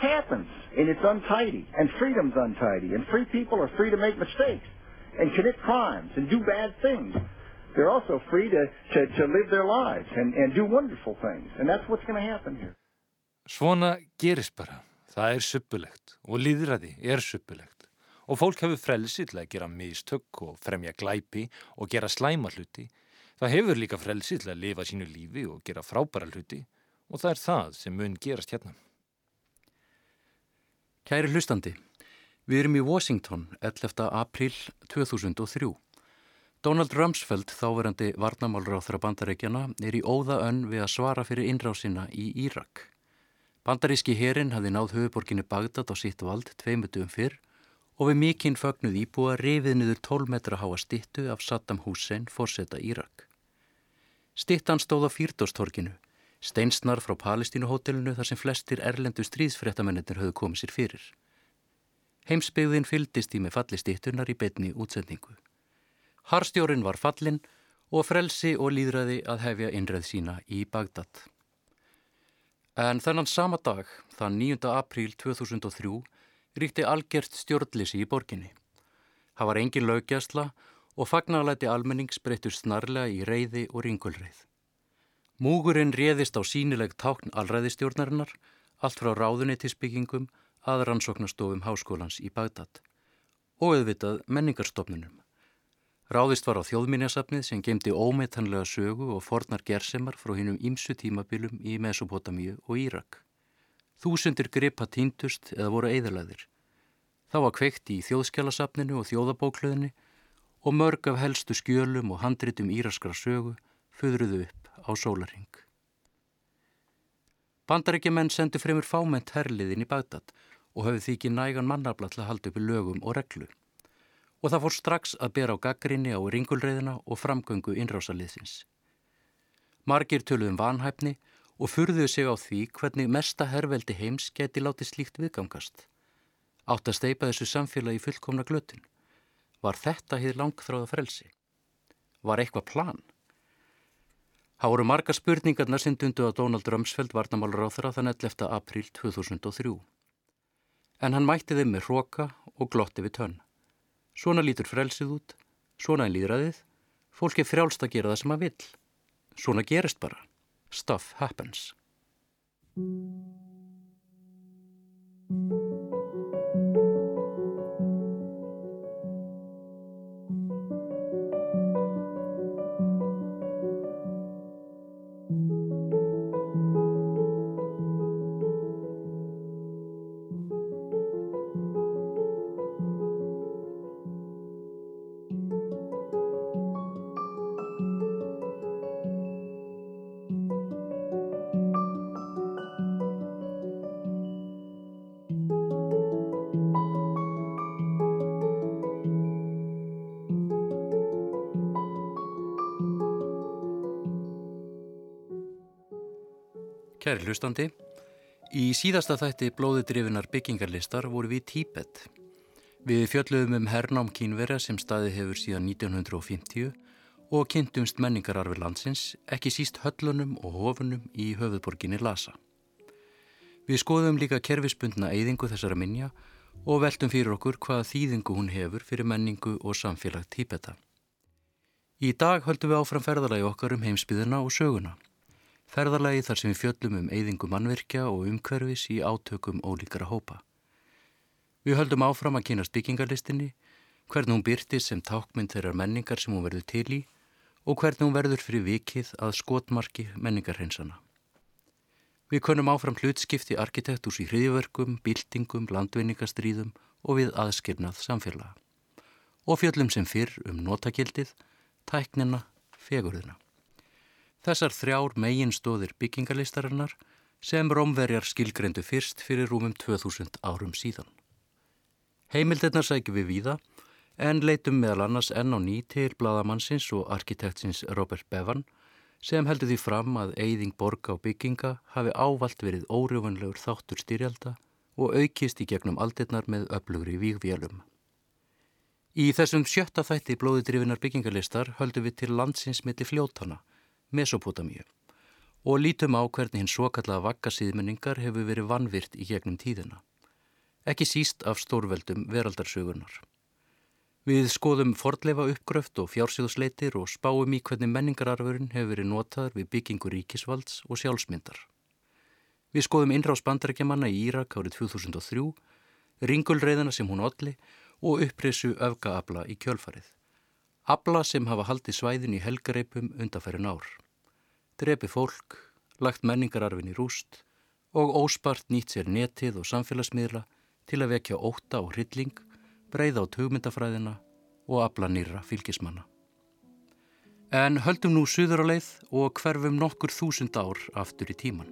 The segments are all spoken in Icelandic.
happens, and it's untidy, and freedom's untidy, and free people are free to make mistakes and commit crimes and do bad things. They're also free to, to, to live their lives and, and do wonderful things, and that's what's going to happen here. Svona gerist bara. Það er suppulegt og líðræði er suppulegt og fólk hefur frelsi til að gera mistök og fremja glæpi og gera slæma hluti. Það hefur líka frelsi til að lifa sínu lífi og gera frábæra hluti og það er það sem mun gerast hérna. Kæri hlustandi, við erum í Washington 11. april 2003. Donald Rumsfeld, þáverandi varnamálur á þra bandarækjana, er í óða önn við að svara fyrir innrásina í Írak. Bandaríski herin hafði náð höfuborginni Bagdad á sitt vald tveimutum fyrr og við mikinn fögnuð íbúa rifið niður 12 metra háa stittu af Saddam Hussein fórseta Írak. Stittan stóð á fýrdóstorkinu, steinsnar frá Palestínuhótelinu þar sem flestir erlendu stríðsfréttamennir höfðu komið sér fyrir. Heimsbyggðin fyldist í með falli stittunar í betni útsendingu. Harstjórin var fallin og frelsi og líðræði að hefja innreð sína í Bagdad. En þennan sama dag, þann 9. apríl 2003, ríkti algjört stjórnlisi í borginni. Það var engin laugjastla og fagnarlæti almennings breyttur snarlega í reyði og ringulreið. Múgurinn réðist á sínileg tákn alræðistjórnarinnar, allt frá ráðunitisbyggingum að rannsóknastofum háskólans í Bagdad og auðvitað menningarstofnunum. Ráðist var á þjóðminjasafnið sem gemdi ómetanlega sögu og fornar gersemar frá hinnum ímsu tímabilum í Mesopotamíu og Írak. Þúsundir gripa týndust eða voru eðalaðir. Það var kveikt í þjóðskjálasafninu og þjóðabóklöðinni og mörg af helstu skjölum og handritum íraskra sögu föðruðu upp á sólaring. Bandarækjumenn sendu fremur fáment herliðin í Bagdad og hafði því ekki nægan mannabla til að halda upp í lögum og reglu og það fór strax að bera á gaggrinni á ringulreiðina og framgöngu innrásaliðsins. Margir töluðum vanhæfni og furðuðu sig á því hvernig mesta herrveldi heims geti látið slíkt viðgangast. Átt að steipa þessu samfélagi fullkomna glötun. Var þetta hér langþráða frelsi? Var eitthvað plan? Voru margar spurningarna sem dundu að Donald Rumsfeld varnamálur á þeirra þann 11. apríl 2003. En hann mætti þeim með hróka og glotti við tönn. Svona lítur frelsið út, svona er líðræðið, fólk er frjálst að gera það sem að vill. Svona gerist bara. Stuff happens. Kæri hlustandi, í síðasta þætti blóðudrifinar byggingarlistar voru við Tíbet. Við fjöldluðum um hernám kínverja sem staði hefur síðan 1950 og kynntumst menningararfi landsins, ekki síst höllunum og hofunum í höfuðborginni Lhasa. Við skoðum líka kerfispundna eyðingu þessara minja og veltum fyrir okkur hvaða þýðingu hún hefur fyrir menningu og samfélag Tíbeta. Í dag höldum við áfram ferðalagi okkar um heimsbyðina og söguna. Ferðalagi þar sem við fjöllum um eyðingu mannverkja og umhverfis í átökum ólíkara hópa. Við höldum áfram að kynast byggingarlistinni, hvern hún byrti sem tákmynd þeirrar menningar sem hún verður til í og hvern hún verður fyrir vikið að skotmarki menningarhreinsana. Við konum áfram hlutskipti arkitektús í hriðverkum, bildingum, landvinningastríðum og við aðskirnað samfélaga. Og fjöllum sem fyrr um notakildið, tæknina, fegurðina. Þessar þrjár meginstóðir byggingalistarinnar sem romverjar skilgrendu fyrst fyrir rúmum 2000 árum síðan. Heimildirnar sækjum við víða en leitum meðal annars enn á ný til bladamannsins og arkitektsins Robert Bevan sem heldur því fram að eigðing borga og bygginga hafi ávalt verið órjófanlegur þáttur styrjalda og aukist í gegnum aldirnar með öflugri vígvélum. Í þessum sjötta þætti blóðidrifinar byggingalistar höldum við til landsins milli fljótana Mesopotamíu og lítum á hvernig hinn svo kallaða vakkasýðmenningar hefur verið vanvirt í gegnum tíðina. Ekki síst af stórveldum veraldarsögunar. Við skoðum fordleifa uppgröft og fjársjóðsleitir og spáum í hvernig menningararfurinn hefur verið notaður við byggingu ríkisvalds og sjálfsmyndar. Við skoðum innráðs bandarækjamanna í Írak árið 2003, ringulreiðina sem hún olli og upprisu öfgaabla í kjölfarið. Abla sem hafa haldið svæðin í helgareipum undanferðin ár. Drepi fólk, lagt menningararfin í rúst og óspart nýtt sér netið og samfélagsmiðla til að vekja óta og hrylling, breyða á tugmyndafræðina og abla nýra fylgismanna. En höldum nú suður á leið og hverfum nokkur þúsund ár aftur í tíman.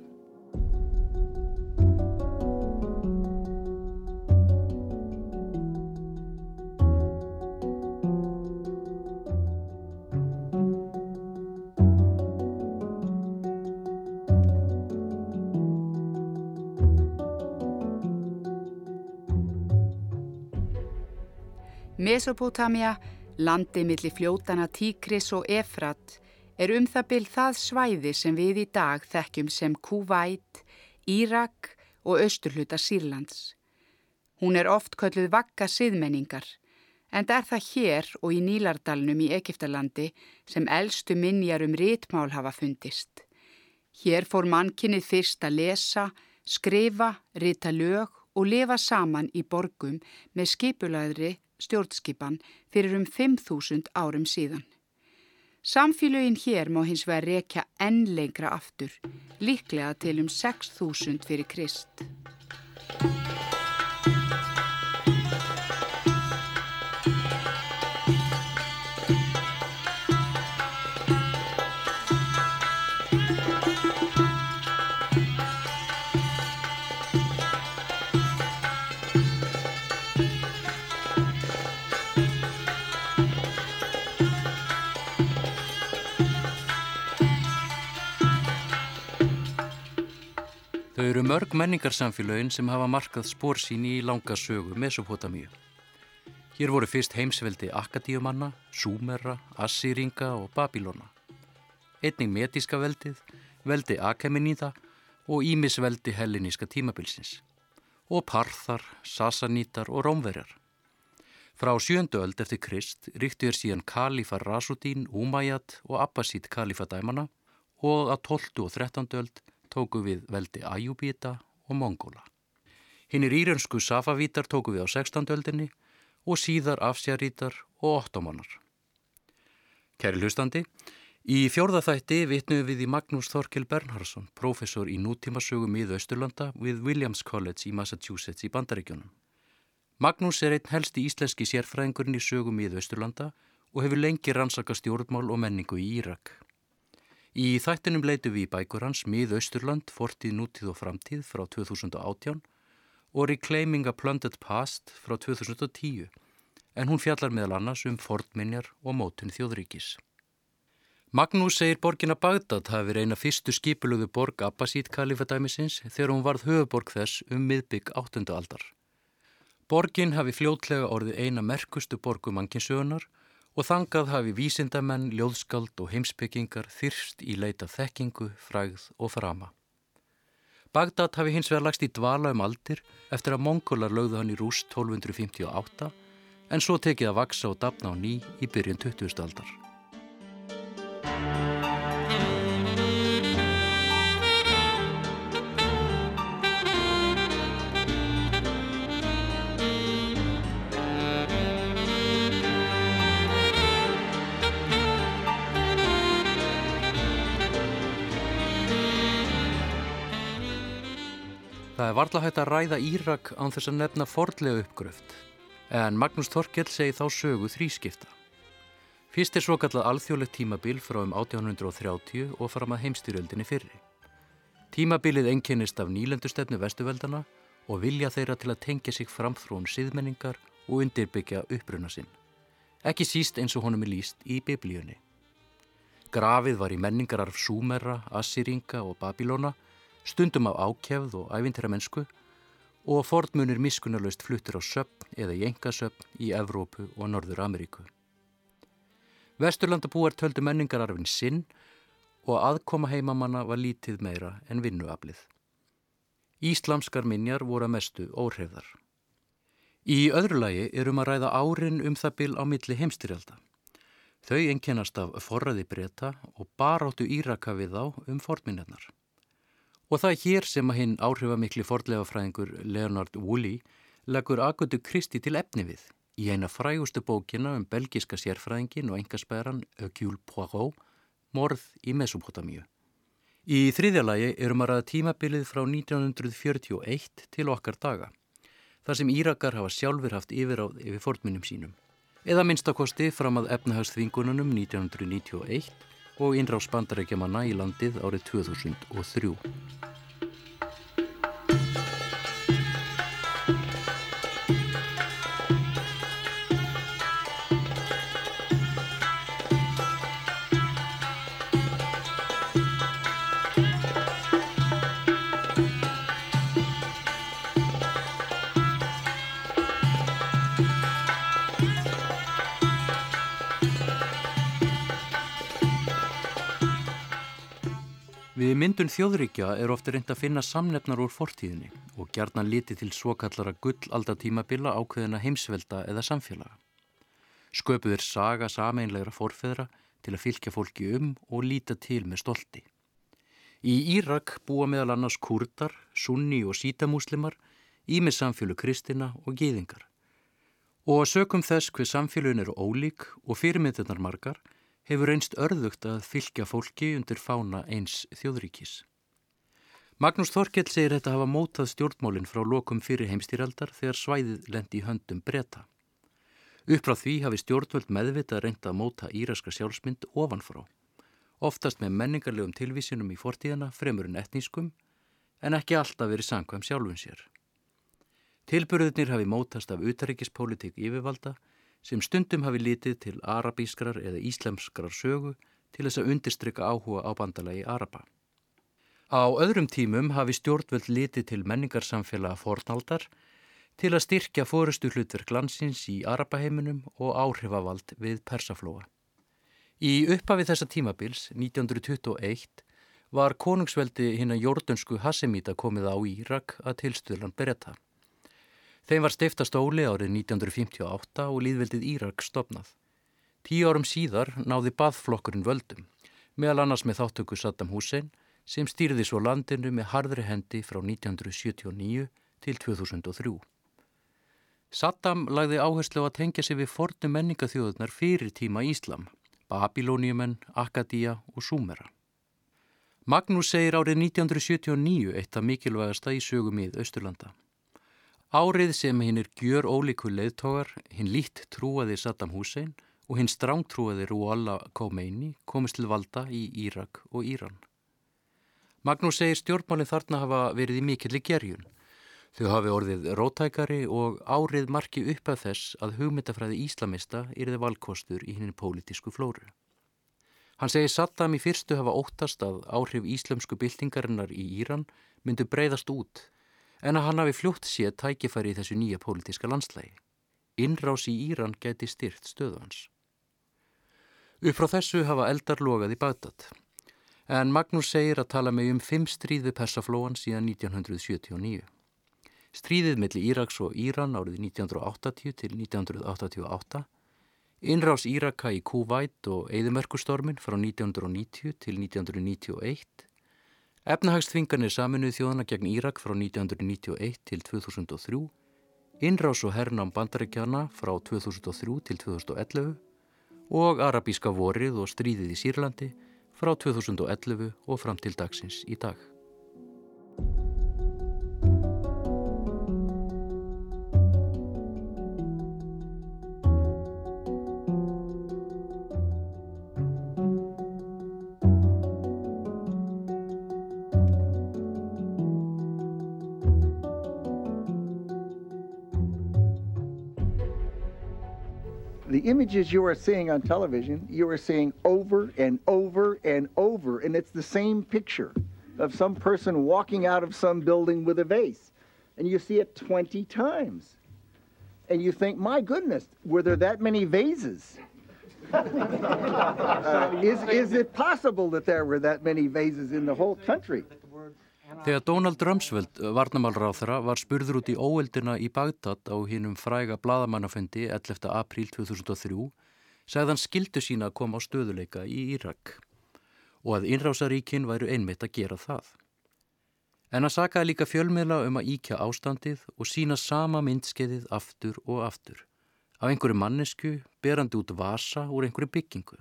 Mesopotamia, landi millir fljótana Tíkris og Efrat, er um það byll það svæði sem við í dag þekkjum sem Kuwait, Írak og austurhluta Sýrlands. Hún er oft kölluð vakka siðmenningar, en það er það hér og í Nílardalnum í Egiptalandi sem eldstu minjar um rítmál hafa fundist. Hér fór mannkinnið fyrst að lesa, skrifa, rita lög og lifa saman í borgum með skipulaðri stjórnskipan fyrir um 5.000 árum síðan. Samfélögin hér má hins vegar rekja enn lengra aftur, líklega til um 6.000 fyrir Krist. Eru mörg menningarsamfélögin sem hafa markað spór sín í langa sögu Mesopotamíu. Hér voru fyrst heimsveldi Akadíumanna, Súmerra, Assýringa og Babilóna. Einning metíska veldið, veldi Akemeníða og Ímisveldi helliníska tímabilsins. Og Parþar, Sassanítar og Rómverjar. Frá sjöndu öld eftir Krist ríktu er síðan Kalífa Rasudín, Umayyad og Abbasít Kalífadæmana og að 12. og 13. öld tóku við veldi Ajubíta og Mongóla. Hinnir írensku Safavítar tóku við á 16. öldinni og síðar Afsjarítar og Ottomanar. Kæri hlustandi, í fjórðaþætti vitnum við í Magnús Þorkel Bernhardsson, professor í nútímasögum í Östurlanda við Williams College í Massachusetts í Bandaríkjónum. Magnús er einn helsti íslenski sérfræðingurinn í sögum í Östurlanda og hefur lengi rannsaka stjórnmál og menningu í Írak. Í þættinum leitu við í bækur hans Mið-Austurland, Fortið, Nútið og Framtíð frá 2018 og Reclaiming a Plundered Past frá 2010 en hún fjallar meðal annars um fornminjar og mótun þjóðríkis. Magnús segir borgina Bagdad hafi verið eina fyrstu skipulöðu borg Abbasít kalifadæmisins þegar hún varð höfuborg þess um miðbygg 8. aldar. Borgin hafi fljótlega orðið eina merkustu borgum ankinsögunar og þangað hafi vísindamenn, ljóðskald og heimsbyggingar þyrst í leita þekkingu, frægð og frama. Bagdad hafi hins vegar lagst í dvala um aldir eftir að mongólar lögðu hann í rúst 1258 en svo tekið að vaksa og dapna á ný í byrjun 20. aldar. Það er varla hægt að ræða Írak án þess að nefna fordlega uppgröft, en Magnús Þorkell segi þá sögu þrískipta. Fyrst er svo kallað alþjóðlegt tímabil frá um 1830 og fram að heimstyrjöldinni fyrri. Tímabilið einkennist af nýlendustefnu vestuveldana og vilja þeirra til að tengja sig framþrón siðmenningar og undirbyggja uppruna sinn. Ekki síst eins og honum er líst í biblíunni. Grafið var í menningararf Súmerra, Assýringa og Babilóna stundum á ákjæfð og ævintýra mennsku og fordmunir miskunarlaust fluttir á söpn eða í engasöpn í Evrópu og Norður Ameríku. Vesturlandabúar töldu menningararfin sinn og aðkoma heimamanna var lítið meira en vinnuaflið. Íslamskar minjar voru að mestu óhrefðar. Í öðru lagi erum að ræða árin um það bil á milli heimstyrjalda. Þau enkennast af forraði breyta og baráttu íraka við þá um fornminjarnar. Og það er hér sem að hinn áhrifamikli fordlegafræðingur Leonard Woolley leggur Agutu Kristi til efni við í eina frægustu bókina um belgiska sérfræðingin og engasperan Ökjúl Poirot, Morð í Mesopotamíu. Í þriðjalagi erum að ræða tímabilið frá 1941 til okkar daga, þar sem Írakar hafa sjálfur haft yfiráð yfir fornminnum sínum. Eða minnstakosti fram að efnahagsþvingununum 1991 og innráðs bandarækjamanna í landið árið 2003. Við myndun þjóðríkja er ofta reynd að finna samnefnar úr fortíðinni og gerðna liti til svokallara gullaldatímabila ákveðina heimsvelda eða samfélaga. Sköpuður saga sameinlegra forfeðra til að fylgja fólki um og líta til með stolti. Í Írak búa meðal annars kurdar, sunni og sítamúslimar, ímið samfélu kristina og gýðingar. Og að sökum þess hver samfélun eru ólík og fyrirmyndunar margar hefur einst örðugt að fylgja fólki undir fána eins þjóðríkis. Magnús Þorkell segir þetta hafa mótað stjórnmálinn frá lokum fyrir heimstýraldar þegar svæðið lendi í höndum breyta. Upp frá því hafi stjórnvöld meðvitað reynda að móta íraska sjálfsmynd ofanfrá, oftast með menningarlegum tilvísinum í fortíðana fremur en etnískum, en ekki alltaf verið sangkvæm sjálfun sér. Tilburðinir hafi mótast af utaríkispólitík yfirvalda sem stundum hafi litið til arabískrar eða íslemskrar sögu til þess að undirstryka áhuga á bandalagi Araba. Á öðrum tímum hafi stjórnvöld litið til menningarsamfélaga fornaldar til að styrkja fórustu hlutverk landsins í Arabaheiminum og áhrifavald við Persaflóa. Í upphafi þessa tímabils, 1921, var konungsveldi hinn að jordönsku Hassemíta komið á Írak að tilstuðlan beretta. Þeim var steifta stóli árið 1958 og líðveldið Írak stopnað. Tíu árum síðar náði baðflokkurinn völdum, meðal annars með þáttöku Saddam Hussein sem stýrði svo landinu með harðri hendi frá 1979 til 2003. Saddam lagði áherslu að tengja sig við fornu menningaþjóðunar fyrir tíma Íslam, Babilóniumenn, Akkadía og Súmera. Magnús segir árið 1979 eitt af mikilvægasta í sögum í Östurlanda. Árið sem hinn er gjör ólíku leiðtogar, hinn lít trúaði Saddam Hussein og hinn strángtrúaði Rualla Khomeini komist til valda í Írak og Íran. Magnús segir stjórnmálinn þarna hafa verið í mikilli gerjun. Þau hafi orðið rótækari og árið marki upp af þess að hugmyndafræði íslamista er þið valkostur í hinn pólitísku flóru. Hann segir Saddam í fyrstu hafa óttast að áhrif íslamsku byltingarinnar í Íran myndu breyðast út en að hann hafi fljótt séð tækifæri í þessu nýja pólitíska landslægi. Innrás í Íran geti styrt stöðu hans. Upp frá þessu hafa eldar logað í Bagdad, en Magnús segir að tala með um fimm stríð við Persaflóan síðan 1979. Stríðið millir Íraks og Íran árið 1980 til 1988, innrás Íraka í Kuwait og Eidumörkustormin frá 1990 til 1991, efnahagsþvinganir saminuð þjóðana gegn Írak frá 1991 til 2003, innrás og hernám bandaríkjana frá 2003 til 2011 og arabíska vorið og stríðið í Sýrlandi frá 2011 og fram til dagsins í dag. The images you are seeing on television, you are seeing over and over and over, and it's the same picture of some person walking out of some building with a vase. And you see it 20 times. And you think, my goodness, were there that many vases uh, is, is it possible that there were that many vases in the whole country? Þegar Donald Rumsfeld, varnamálráþara, var spurður út í óeldina í Bagdad á hinnum fræga bladamannafundi 11. apríl 2003, segði hann skildu sína að koma á stöðuleika í Írak og að innrásaríkin væru einmitt að gera það. En að sakaði líka fjölmiðla um að íkja ástandið og sína sama myndskeiðið aftur og aftur af einhverju mannesku berandi út vasa úr einhverju byggingu.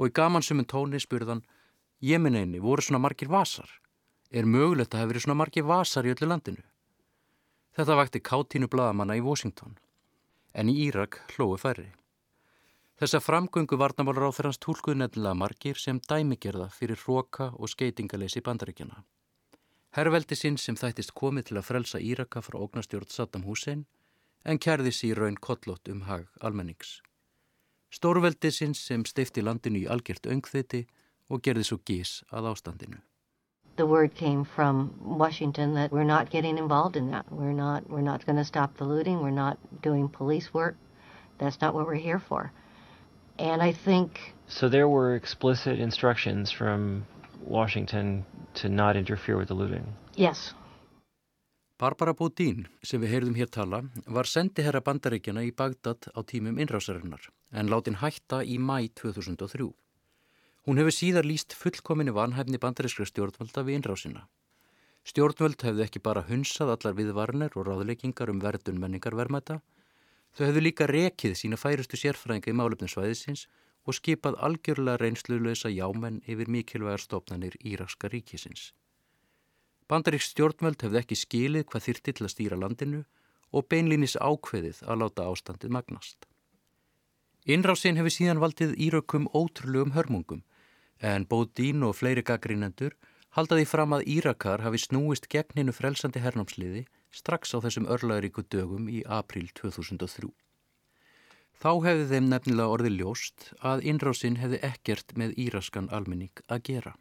Og í gamansumum tóni spurðan, ég minn einni, voru svona margir vasar? Er mögulegt að hafa verið svona margir vasar í öllu landinu? Þetta vakti káttínu bladamanna í Washington, en í Írak hlói færri. Þessa framgöngu varnamálur á þeirrans tólkuð nefnilega margir sem dæmigerða fyrir hróka og skeitingaleysi bandaríkjana. Herrveldi sinn sem þættist komið til að frelsa Íraka frá ógnastjórn Saddam Hussein en kærði sér raun kollott um hag almennings. Stórveldi sinn sem steifti landinu í algjört öngþiti og gerði svo gís að ástandinu. The word came from Washington that we're not getting involved in that. We're not we're not going to stop the looting. We're not doing police work. That's not what we're here for. And I think so there were explicit instructions from Washington to not interfere with the looting. Yes. Barbara Bodín, sem við heyrðum hér tala, var sendiherra bandaríkjana í Bagdad á tímum innrásarinnar en látin hætta í mæ 2003. Hún hefur síðar líst fullkominni vanhæfni bandarískra stjórnvalda við innrásina. Stjórnvöld hefðu ekki bara hunsað allar viðvarnir og ráðleikingar um verdun menningarvermæta, þau hefðu líka rekið sína færustu sérfræðinga í málefninsvæðisins og skipað algjörlega reynslulösa jámenn yfir mikilvægar stofnanir Írakska ríkisins. Bandaríks stjórnvöld hefðu ekki skilið hvað þyrti til að stýra landinu og beinlýnis ákveðið að láta ástandið magnast. Innrásin hefur síðan valdið Írökkum ótrúlegum hörmungum en Bóðín og fleiri gaggrínendur haldaði fram að Írakar hafi snúist gegn hinnu frelsandi hernámsliði strax á þessum örlaðuríku dögum í april 2003. Þá hefði þeim nefnilega orði ljóst að innrásinn hefði ekkert með íraskan almenning að gera.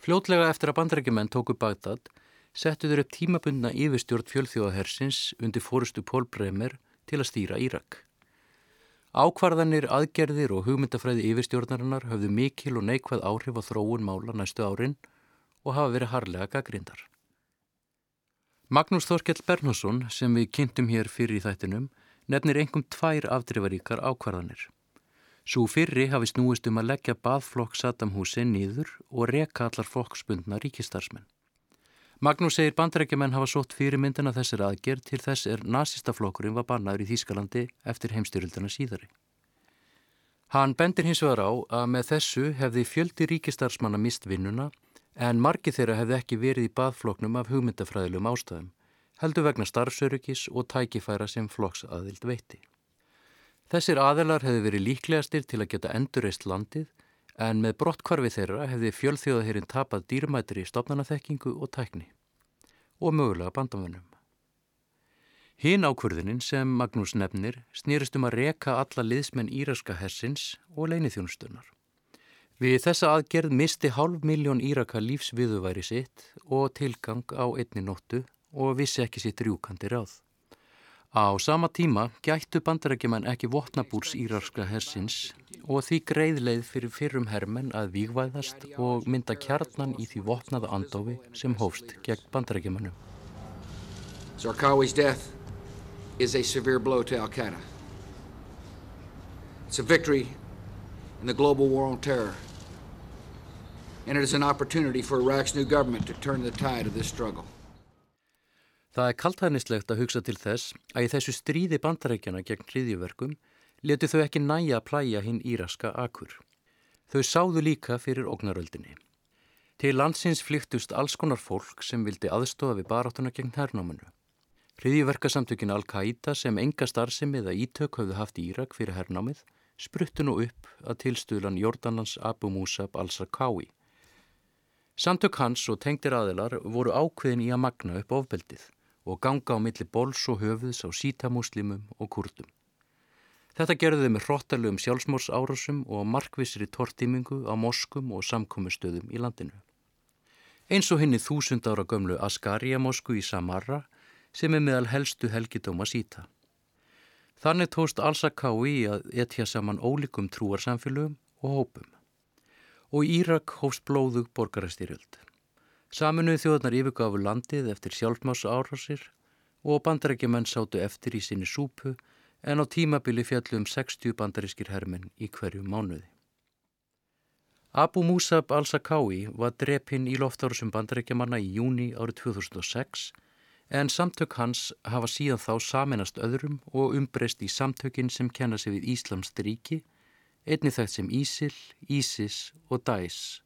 Fljótlega eftir að bandrækjumenn tóku Bagdad settu þeir upp tímabundna yfirstjórn fjölþjóðahersins undir fórustu Pól Bremer til að stýra Írak. Ákvarðanir, aðgerðir og hugmyndafræði yfirstjórnarinnar höfðu mikil og neikvæð áhrif á þróun mála næstu árin og hafa verið harlega gaggrindar. Magnús Þorkell Bernhásson, sem við kynntum hér fyrir í þættinum, nefnir engum tvær afdrifaríkar ákvarðanir. Svo fyrri hafi snúist um að leggja baðflokk Saddam Hussein nýður og reka allar flokksbundna ríkistarsmenn. Magnús segir bandrækjumenn hafa sótt fyrirmyndina þessir aðgerð til þess er nazistaflokkurinn var bannaður í Þýskalandi eftir heimstyrildana síðari. Hann bendir hins vegar á að með þessu hefði fjöldi ríkistarsmanna mist vinnuna en margi þeirra hefði ekki verið í baðfloknum af hugmyndafræðilum ástæðum, heldur vegna starfsöryggis og tækifæra sem flokksaðild veiti. Þessir aðelar hefði verið líklegastir til að geta endurreist landið en með brottkvarfi þeirra hefði fjölþjóðaheyrin tapað dýrmætri stopnanaþekkingu og tækni og mögulega bandamönnum. Hinn ákvörðinin sem Magnús nefnir snýrist um að reka alla liðsmenn íraska hessins og leinithjónustunnar. Við þessa aðgerð misti hálf miljón íraka lífsviðuværi sitt og tilgang á einni nóttu og vissi ekki sitt rjúkandi ráð. Á sama tíma gættu bandarækjumann ekki vopnabúrs írarska hersins og því greiðleið fyrir fyrrum hermenn að vígvæðast og mynda kjarnan í því vopnaða andofi sem hófst gegn bandarækjumannum. Zarqawi's death is a severe blow to Al-Qaeda. It's a victory in the global war on terror. And it is an opportunity for Iraq's new government to turn the tide of this struggle. Það er kaltæðnislegt að hugsa til þess að í þessu stríði bandarækjana gegn hriðjuverkum letu þau ekki næja að plæja hinn íraska akur. Þau sáðu líka fyrir ógnaröldinni. Til landsins flyktust alls konar fólk sem vildi aðstofa við baráttuna gegn hernámanu. Hriðjuverkasamtökin Al-Qaida sem enga starfsemi eða ítök hafðu haft í Írak fyrir hernámið spruttu nú upp að tilstuðlan Jordanans Abu Musab al-Sarkawi. Samtök hans og tengdir aðilar voru ákveðin í að magna upp ofbeldið og ganga á milli bóls og höfuðs á sítamuslimum og kurdum. Þetta gerði þau með hróttalögum sjálfsmórsárásum og markvissri tortímingu á moskum og samkomistöðum í landinu. Eins og henni þúsund ára gömlu Askarja mosku í Samarra sem er meðal helstu helgidóma síta. Þannig tóst Al-Sakái að etja saman ólíkum trúarsamfélögum og hópum. Og Írak hófst blóðug borgarastýrjöld. Saminuð þjóðnar yfirgafu landið eftir sjálfmás árásir og bandarækjumenn sátu eftir í sinni súpu en á tímabili fjallu um 60 bandarískir hermenn í hverju mánuði. Abu Musab al-Sakái var drepinn í loftárusum bandarækjumanna í júni árið 2006 en samtök hans hafa síðan þá saminast öðrum og umbreyst í samtökin sem kenna sig við Íslamst ríki, einni þægt sem Ísil, Ísis og Dæs.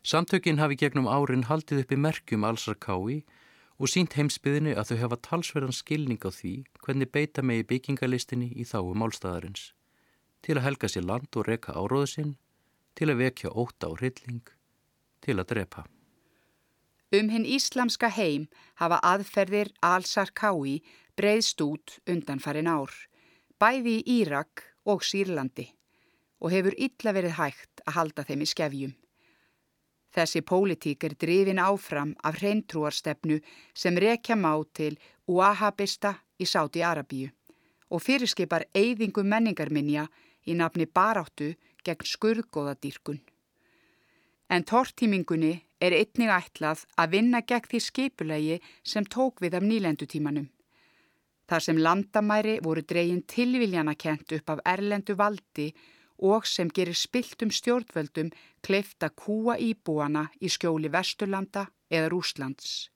Samtökin hafi gegnum árin haldið uppi merkjum allsar kái og sínt heimsbyðinni að þau hefa talsverðan skilning á því hvernig beita megi byggingalistinni í þáu málstæðarins, til að helga sér land og reka áróðu sinn, til að vekja óta og hrylling, til að drepa. Um hinn íslamska heim hafa aðferðir al-Sarkawi breyðst út undanfarin ár, bæði í Írak og Sýrlandi og hefur illa verið hægt að halda þeim í skefjum. Þessi pólitík er drifin áfram af hreintrúarstefnu sem rekja má til Uahabista í Sáti Arabíu og fyrirskipar eyðingu menningarminja í nafni baráttu gegn skurðgóðadýrkun. En tortímingunni er einnig ætlað að vinna gegn því skipulegi sem tók við af nýlendutímanum. Þar sem landamæri voru dreyin tilviljana kent upp af erlendu valdi og sem gerir spiltum stjórnvöldum kleifta kúa íbúana í skjóli Vesturlanda eða Rúslands.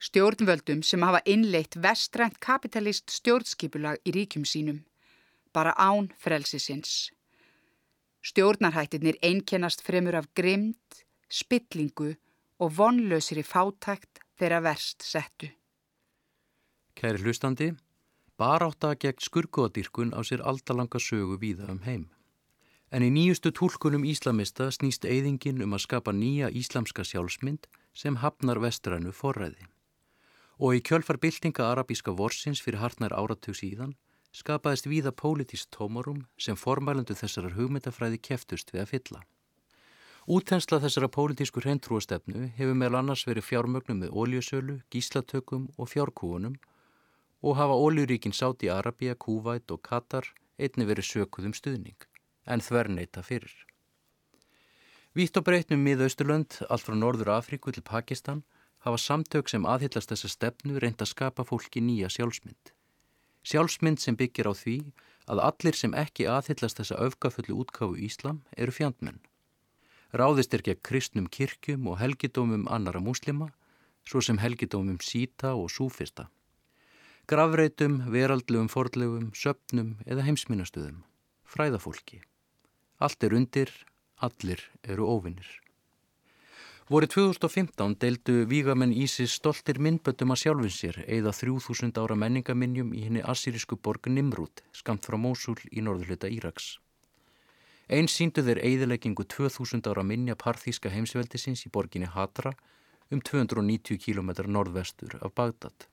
Stjórnvöldum sem hafa innleitt vestrænt kapitalist stjórnskipulag í ríkjum sínum, bara án frelsisins. Stjórnarhættirnir einkennast fremur af grimd, spillingu og vonlausri fátækt þeirra verst settu. Kæri hlustandi, barátta gegn skurgoðadýrkun á sér aldalanga sögu víða um heim. En í nýjustu tólkunum íslamista snýst eyðingin um að skapa nýja íslamska sjálfsmynd sem hafnar vestrænu forræði. Og í kjölfar byltinga arabíska vorsins fyrir hartnær áratug síðan skapaðist víða pólitist tómarum sem formælandu þessarar hugmyndafræði keftust við að fylla. Útensla þessara pólitísku hreintrúastefnu hefur meðal annars verið fjármögnum með óljusölu, gíslatökum og fjárkúunum og hafa óljuríkin sátt í Arabia, Kúvæt og Katar einni verið sökuðum stuðning, en þverneita fyrir. Vítt og breytnum miðausturlönd, allt frá Norður Afríku til Pakistan, hafa samtök sem aðhyllast þessa stefnu reynd að skapa fólki nýja sjálfsmynd. Sjálfsmynd sem byggir á því að allir sem ekki aðhyllast þessa öfgafullu útkáfu Íslam eru fjandmenn. Ráðist er gegn kristnum kirkjum og helgidómum annara múslima, svo sem helgidómum síta og súfista. Gravreitum, veraldlegum fordlegum, söpnum eða heimsminnastuðum. Fræðafólki. Allt er undir, allir eru óvinnir. Vorið 2015 deildu vígamenn Ísis stoltir myndböndum að sjálfin sér eða 3000 ára menningaminjum í henni assýrisku borg Nimrút, skamt frá Mósul í norðurleita Íraks. Einn síndu þeir eigðileggingu 2000 ára minja parþíska heimsveldisins í borginni Hatra um 290 km norðvestur af Bagdad.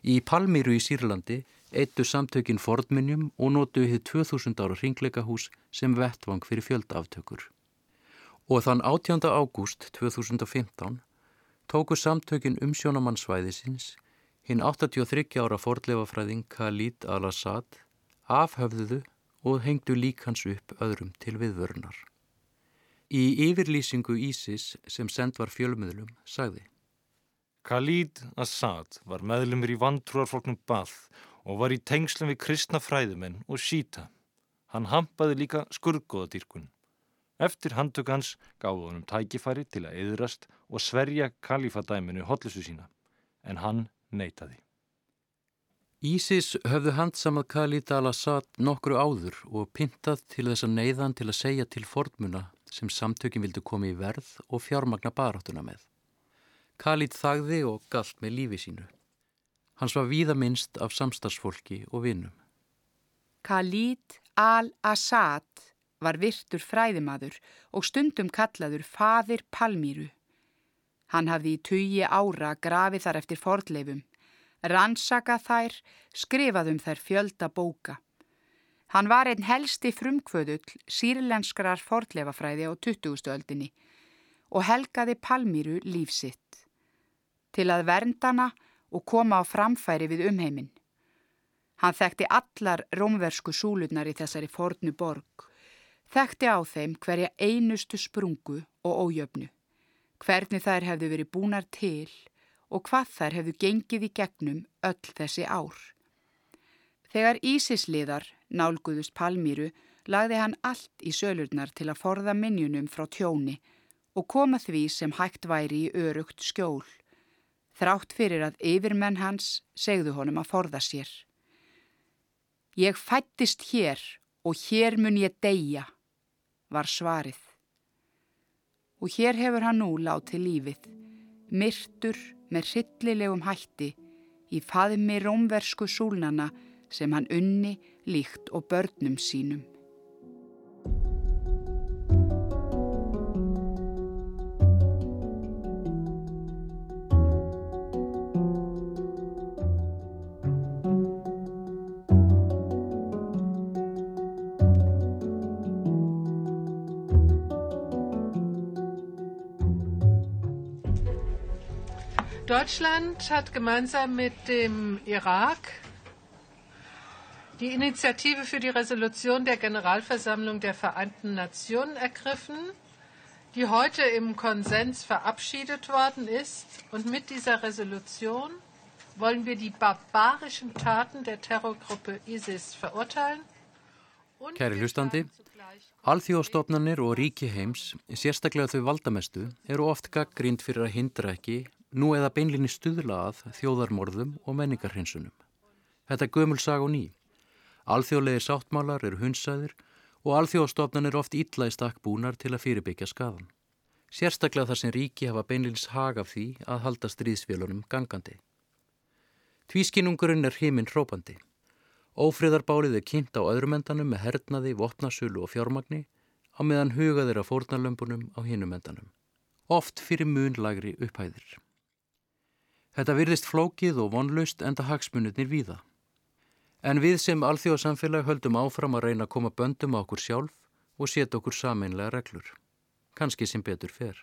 Í Palmíru í Sýrlandi eittu samtökin Fordminjum og nótuðu þið 2000 ára ringleikahús sem vettvang fyrir fjöldaaftökur. Og þann 18. ágúst 2015 tóku samtökin umsjónamannsvæðisins hinn 83 ára fordleifafræðing Khalid al-Assad afhöfðuðu og hengdu lík hans upp öðrum til viðvörnar. Í yfirlýsingu Ísis sem send var fjölmiðlum sagði Khalid Assad var meðlumir í vantrúarfloknum Bath og var í tengslum við kristna fræðumenn og síta. Hann hampaði líka skurðgóðadýrkun. Eftir handtök hans gáði honum tækifæri til að eðrast og sverja kalifadæminu hotlusu sína, en hann neytaði. Ísis höfðu handsamað Khalid al-Assad nokkru áður og pintað til þess að neyðan til að segja til fordmuna sem samtökin vildu koma í verð og fjármagna baráttuna með. Khalid þagði og galt með lífi sínu. Hans var víða minnst af samstagsfólki og vinnum. Khalid al-Assad var virtur fræðimaður og stundum kallaður faðir Palmíru. Hann hafði í tugi ára grafið þar eftir fordleifum rannsaka þær, skrifað um þær fjölda bóka. Hann var einn helsti frumkvöðull sírlenskrar fordlefafræði á 20. öldinni og helgaði Palmíru lífsitt til að verndana og koma á framfæri við umheiminn. Hann þekkti allar rómversku súlunar í þessari fornu borg. Þekkti á þeim hverja einustu sprungu og ójöfnu. Hvernig þær hefðu verið búnar til og hvað þær hefðu gengið í gegnum öll þessi ár. Þegar Ísisliðar nálguðust Palmíru lagði hann allt í sölurnar til að forða minnjunum frá tjóni og koma því sem hægt væri í örugt skjól. Þrátt fyrir að yfirmenn hans segðu honum að forða sér. Ég fættist hér og hér mun ég deyja, var svarið. Og hér hefur hann nú látið lífið, myrtur með hryllilegum hætti í faðmi rómversku súlnana sem hann unni líkt og börnum sínum. Deutschland hat gemeinsam mit dem Irak die Initiative für die Resolution der Generalversammlung der Vereinten Nationen ergriffen, die heute im Konsens verabschiedet worden ist. Und mit dieser Resolution wollen wir die barbarischen Taten der Terrorgruppe ISIS verurteilen. Kæri hlustandi, alþjóðstofnanir og ríki heims, sérstaklega þau valdamestu, eru oft gaggrínd fyrir að hindra ekki nú eða beinlinni stuðla að þjóðarmorðum og menningarhinsunum. Þetta er gömul sag og ný. Alþjóðlegir sáttmálar eru hunsaðir og alþjóðstofnan er oft illa í stakk búnar til að fyrirbyggja skadan. Sérstaklega þar sem ríki hafa beinlins hag af því að halda stríðsfélunum gangandi. Tvískinungurinn er heiminn hrópandi. Ófriðarbálið er kynnt á öðrumendanum með hernaði, vopnasölu og fjármagni á meðan hugaðir af fórnarlömpunum á hinumendanum. Oft fyrir munlagri upphæðir. Þetta virðist flókið og vonlaust enda hagsmunutnir víða. En við sem alþjóðsamfélag höldum áfram að reyna að koma böndum á okkur sjálf og setja okkur sameinlega reglur. Kanski sem betur fer.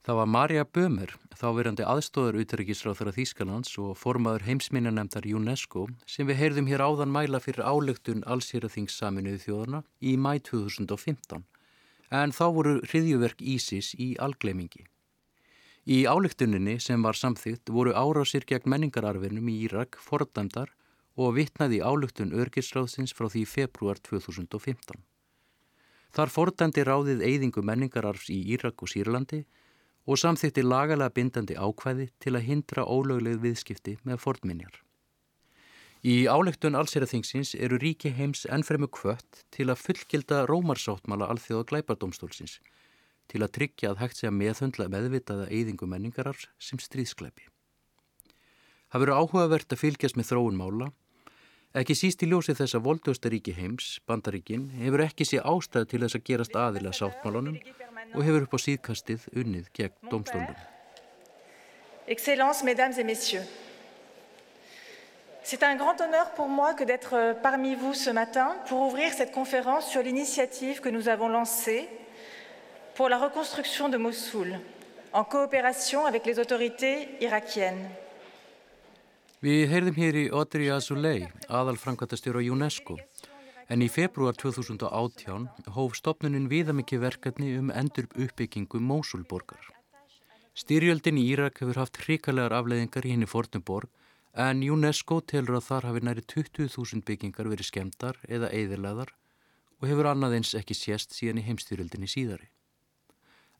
Það var Marja Bömer, þáverandi aðstóðar útryggisráþara Þýskalands og formaður heimsminnanemdar UNESCO sem við heyrðum hér áðan mæla fyrir álöktun allsýraþings saminuði þjóðana í mæ 2015 en þá voru hriðjuverk Ísis í algleimingi. Í ályktuninni sem var samþygt voru árásir gegn menningararfinum í Írak fordæmdar og vittnaði áluktun örgisráðsins frá því februar 2015. Þar fordæmdi ráðið eigðingu menningararfs í Írak og Sýrlandi og samþykti lagalega bindandi ákvæði til að hindra ólögleg viðskipti með fordminjar. Í álegtun allseraþingsins eru ríki heims ennfremu kvött til að fullgilda rómarsáttmala alþjóða glæpardómstólsins til að tryggja að hægt sé að meðhundla meðvitaða eyðingu menningarars sem stríðskleipi. Það verður áhugavert að fylgjast með þróun mála. Ekki síst í ljósi þess að voldaustaríki heims, bandaríkin, hefur ekki sé ástæð til þess að gerast aðila sáttmálunum og hefur upp á síðkastið unnið gegn domstólunum. Excellence, mesdames et messieurs. C'est un grand honneur pour moi que d'être parmi vous ce matin pour ouvrir cette conférence sur l'initiative que nous avons lancée pour la reconstruction de Mossoul, en coopération avec les autorités irakiennes. Við heyrðum hér í Audrey Azoulay, aðalfrankvæmtastjóra UNESCO, en í februar 2018 hóf stopnunin viðamikið verkefni um endur uppbyggingu Mósulborgar. Styrjöldin í Írak hefur haft hrikalegar afleiðingar í henni fornumborg en UNESCO telur að þar hafi næri 20.000 byggingar verið skemdar eða eðilaðar og hefur annað eins ekki sést síðan í heimstyrjöldinni síðari.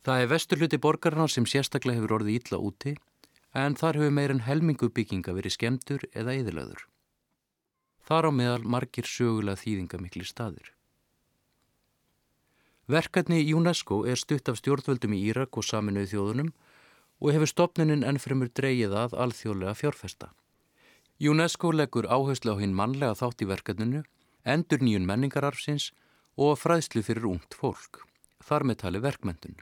Það er vesturluti borgarna sem sérstaklega hefur orðið ítla úti en þar hefur meirinn helmingu bygginga verið skemdur eða eðilöður. Þar á meðal margir sögulega þýðingamikli staðir. Verkefni UNESCO er stutt af stjórnvöldum í Írak og saminuð þjóðunum og hefur stopninin ennfremur dreyið að alþjóðlega fjárfesta. UNESCO leggur áherslu á hinn mannlega þátt í verkefninu, endur nýjun menningararfsins og fræðslu fyrir ungt fólk, þar með tali verkmyndun.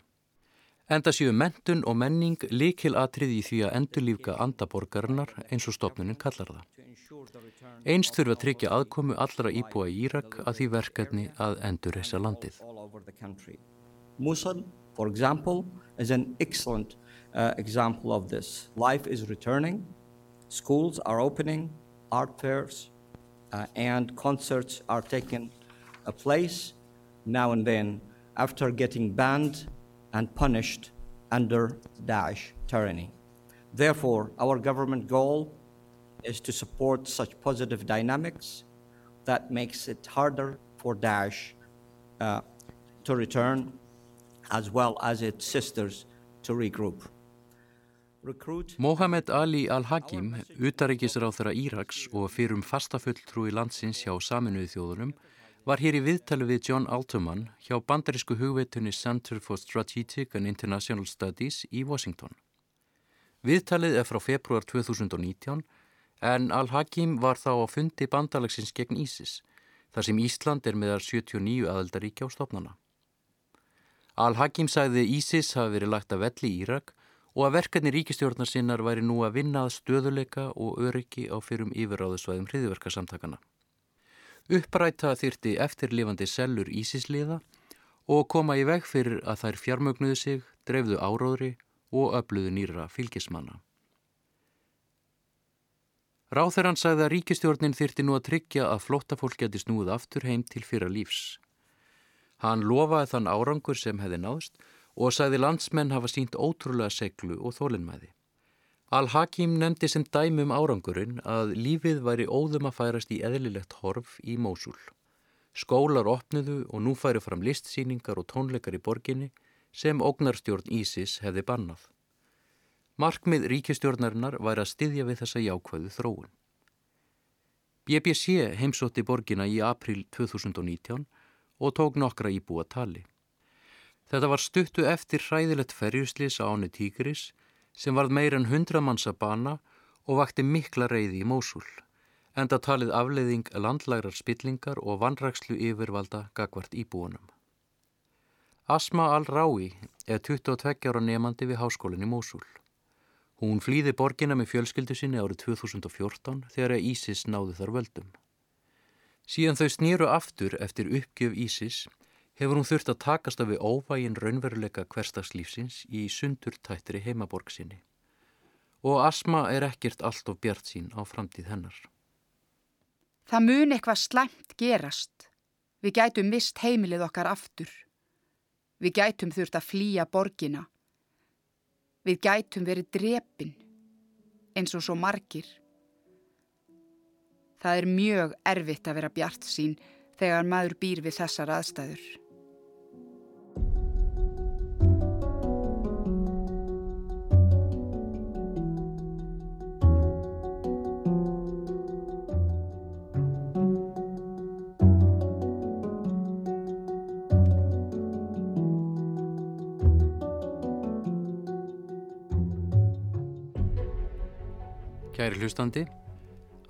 Enda séu mentun og menning likil atrið í því að endurlífka andaborgarinnar eins og stopnunin kallar það. Einst þurfa að tryggja aðkomu allra íbúa í Írak að því verkefni að endur þessa landið. Mosul, for example, is an excellent uh, example of this. Life is returning, schools are opening, art fairs, uh, and concerts are taking place now and then after getting banned and punished under Daesh tyranny. Therefore, our government goal is to support such positive dynamics that makes it harder for Daesh uh, to return as well as its sisters to regroup. Mohamed Ali al-Hakim, utaríkisráð þeirra Íraks og fyrum fastafulltrúi landsins hjá saminuði þjóðunum, var hér í viðtali við John Alterman hjá bandarísku hugveitunni Center for Strategic and International Studies í Washington. Viðtalið er frá februar 2019 en al-Hakim var þá á fundi bandalagsins gegn Ísis, þar sem Ísland er meðar 79 aðeldaríkja á stopnana. Al-Hakim sagði Ísis hafi verið lagt að velli í Írak og að verkefni ríkistjórnar sinnar væri nú að vinna að stöðuleika og öryggi á fyrrum yfiráðusvæðum hriðverkasamtakana. Uppræta þyrti eftirlifandi sellur Ísisliða og koma í veg fyrir að þær fjármögnuðu sig, drefðu áróðri og öfluðu nýra fylgismanna. Ráþerann sagði að ríkistjórnin þyrti nú að tryggja að flóttafólk geti snúið aftur heim til fyrra lífs. Hann lofaði þann árangur sem hefði náðst og sagði landsmenn hafa sínt ótrúlega seglu og þólinnmæði. Al-Hakim nefndi sem dæmi um árangurinn að lífið væri óðum að færast í eðlilegt horf í Mósul. Skólar opnuðu og nú færi fram listsýningar og tónleikar í borginni sem ógnarstjórn Ísis hefði bannað. Markmið ríkistjórnarinnar væri að styðja við þessa jákvæðu þróun. BBC heimsótti borgina í april 2019 og tók nokkra íbúa tali. Þetta var stuttu eftir hræðilegt ferjuslís á áni Tígris sem varð meir en hundra manns að bana og vakti mikla reyði í Mósul, enda talið afleiðing landlægrar spillingar og vandrakslu yfirvalda gagvart íbúanum. Asma al-Rái er 22 ára nefandi við háskólinn í Mósul. Hún flýði borgina með fjölskyldu sinni árið 2014 þegar Ísis náðu þar völdum. Síðan þau snýru aftur eftir uppgjöf Ísis hefur hún þurft að takast af við óvægin raunveruleika hverstagslífsins í sundur tættri heimaborg sinni. Og Asma er ekkert allt of bjart sín á framtíð hennar. Það mun eitthvað slæmt gerast. Við gætum mist heimilið okkar aftur. Við gætum þurft að flýja borgina. Við gætum verið drepin eins og svo margir. Það er mjög erfitt að vera bjart sín þegar maður býr við þessar aðstæður. Kæri hlustandi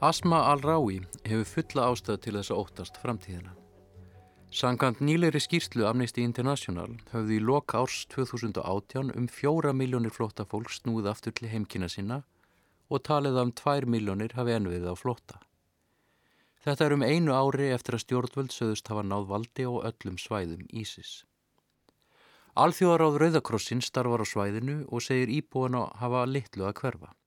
Asma al-Rawi hefur fulla ástæðu til þess að óttast framtíðina. Sankant nýleiri skýrslu Amnesty International höfðu í loka árs 2018 um fjóra miljónir flótta fólk snúið aftur til heimkina sinna og talið um tvær miljónir hafi ennvið á flótta. Þetta er um einu ári eftir að stjórnvöld söðust hafa náð valdi á öllum svæðum Ísis. Alþjóðaráð Rauðakrossin starfar á svæðinu og segir íbúin að hafa litlu að hverfa.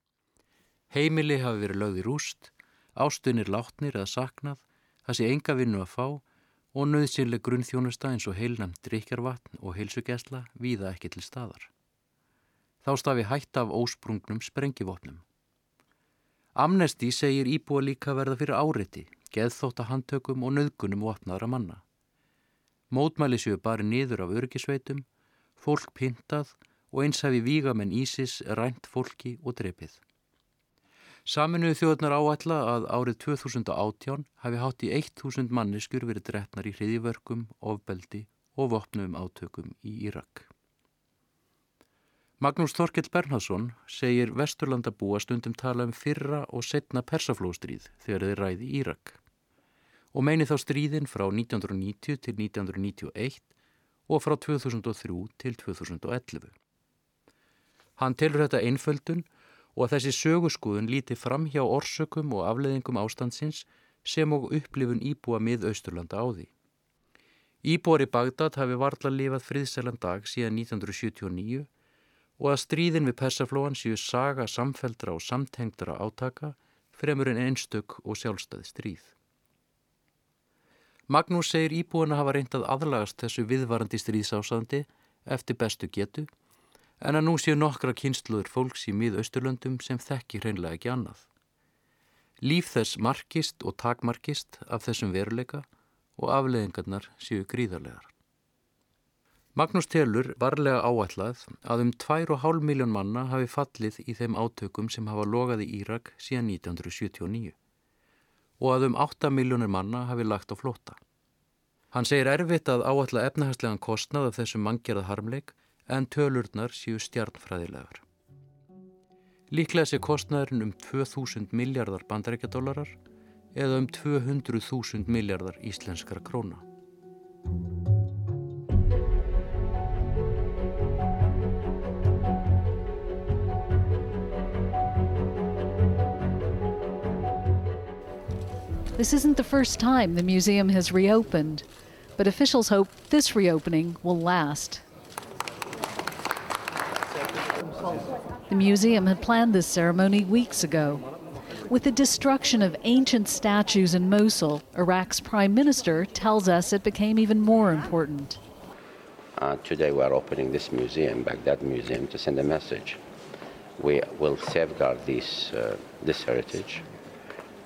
Heimili hafi verið lögð í rúst ástunir látnir eða saknað, það sé enga vinnu að fá og nöðsynleg grunnþjónusta eins og heilnæmt drikjarvatn og heilsugesla víða ekki til staðar. Þá stafi hætt af ósprungnum sprengivopnum. Amnesti segir íbúa líka verða fyrir áriði, geðþótta handtökum og nöðgunum vopnaðra manna. Mótmæli séu bara niður af örgisveitum, fólk pintað og eins hafi vígamenn Ísis rænt fólki og drepið. Saminuðu þjóðnar áætla að árið 2018 hafi hátt í 1000 manneskur verið drefnar í hriðivörkum, ofbeldi og vopnum átökum í Írak. Magnús Þorkell Bernhardsson segir Vesturlanda búa stundum tala um fyrra og setna persaflóstríð þegar þeir ræði Írak og meini þá stríðin frá 1990 til 1991 og frá 2003 til 2011. Hann telur þetta einföldun og að þessi söguskuðun líti fram hjá orsökum og afleðingum ástandsins sem og upplifun íbúa mið Austurlanda á því. Íbúar í Bagdad hafi varla lifað friðsælan dag síðan 1979 og að stríðin við persaflóan séu saga samfeldra og samtengdra átaka fremur en einstök og sjálfstæði stríð. Magnús segir íbúin að hafa reyndað aðlagast þessu viðvarandi stríðsásandi eftir bestu getu en að nú séu nokkra kynsluður fólks í miðausturlöndum sem þekki hreinlega ekki annað. Líf þess markist og takmarkist af þessum veruleika og afleðingarnar séu gríðarlegar. Magnús Telur varlega áætlað að um 2,5 miljón manna hafi fallið í þeim átökum sem hafa logað í Írak síðan 1979 og að um 8 miljónir manna hafi lagt á flóta. Hann segir erfitt að áætla efnahagslegan kostnað af þessum manngjörða harmleik en tölurnar séu stjarnfræðilegar. Líklega sé kostnaðurinn um 2000 miljardar bandarækjadólarar eða um 200.000 miljardar íslenskara króna. This isn't the first time the museum has reopened, but officials hope this reopening will last. The museum had planned this ceremony weeks ago. With the destruction of ancient statues in Mosul, Iraq's prime minister tells us it became even more important. Uh, today we are opening this museum, Baghdad Museum, to send a message. We will safeguard this, uh, this heritage.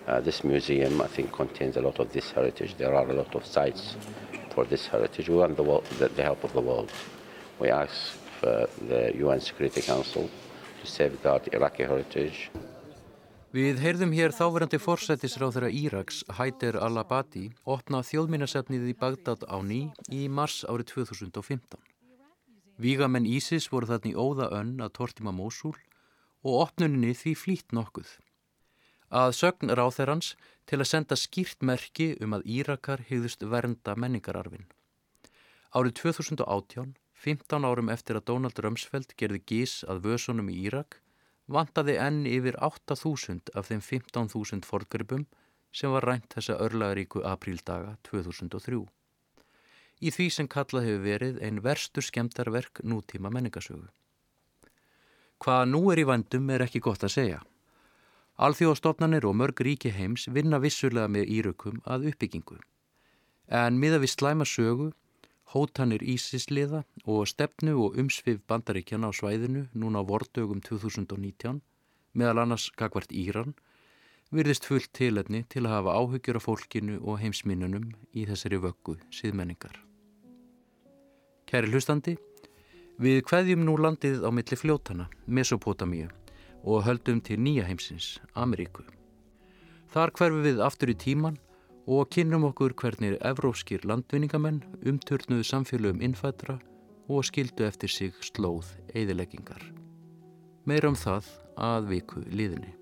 Uh, this museum, I think, contains a lot of this heritage. There are a lot of sites for this heritage. We want the, world, the, the help of the world. We ask the UN Security Council to safeguard Iraqi heritage. Við heyrðum hér þáverandi forsættisráð þeirra Íraks, Haider al-Abadi, opna þjóðmínasefnið í Bagdad á ný í mars árið 2015. Vígamenn Ísis voru þarna í óða önn að tortima Mósul og opnuninni því flýtt nokkuð. Að sögn ráþerrans til að senda skýrt merki um að Írakar hegðust vernda menningararfin. Árið 2018, 15 árum eftir að Donald Rumsfeld gerði gís að vösunum í Írak, vantaði enn yfir 8.000 af þeim 15.000 forgripum sem var rænt þessa örlaðaríku apríldaga 2003. Í því sem kallað hefur verið einn verstur skemdarverk nútíma menningasögu. Hvað nú er í vandum er ekki gott að segja. Alþjóðastofnanir og mörg ríki heims vinna vissulega með írökum að uppbyggingu. En miða við slæma sögu hótanir Ísisliða og stefnu og umsvið bandaríkjana á svæðinu núna á vordögum 2019 meðal annars gagvart Íran virðist fullt tilefni til að hafa áhugjur af fólkinu og heimsminnunum í þessari vöggu síðmenningar. Kæri hlustandi, við hveðjum nú landið á milli fljótana, Mesopotamíu og höldum til nýja heimsins, Ameríku. Þar hverfum við aftur í tíman og kynnum okkur hvernig evrópskir landvinningamenn umturnuðu samfélögum innfættra og skildu eftir sig slóð eðileggingar. Meira um það að viku liðinni.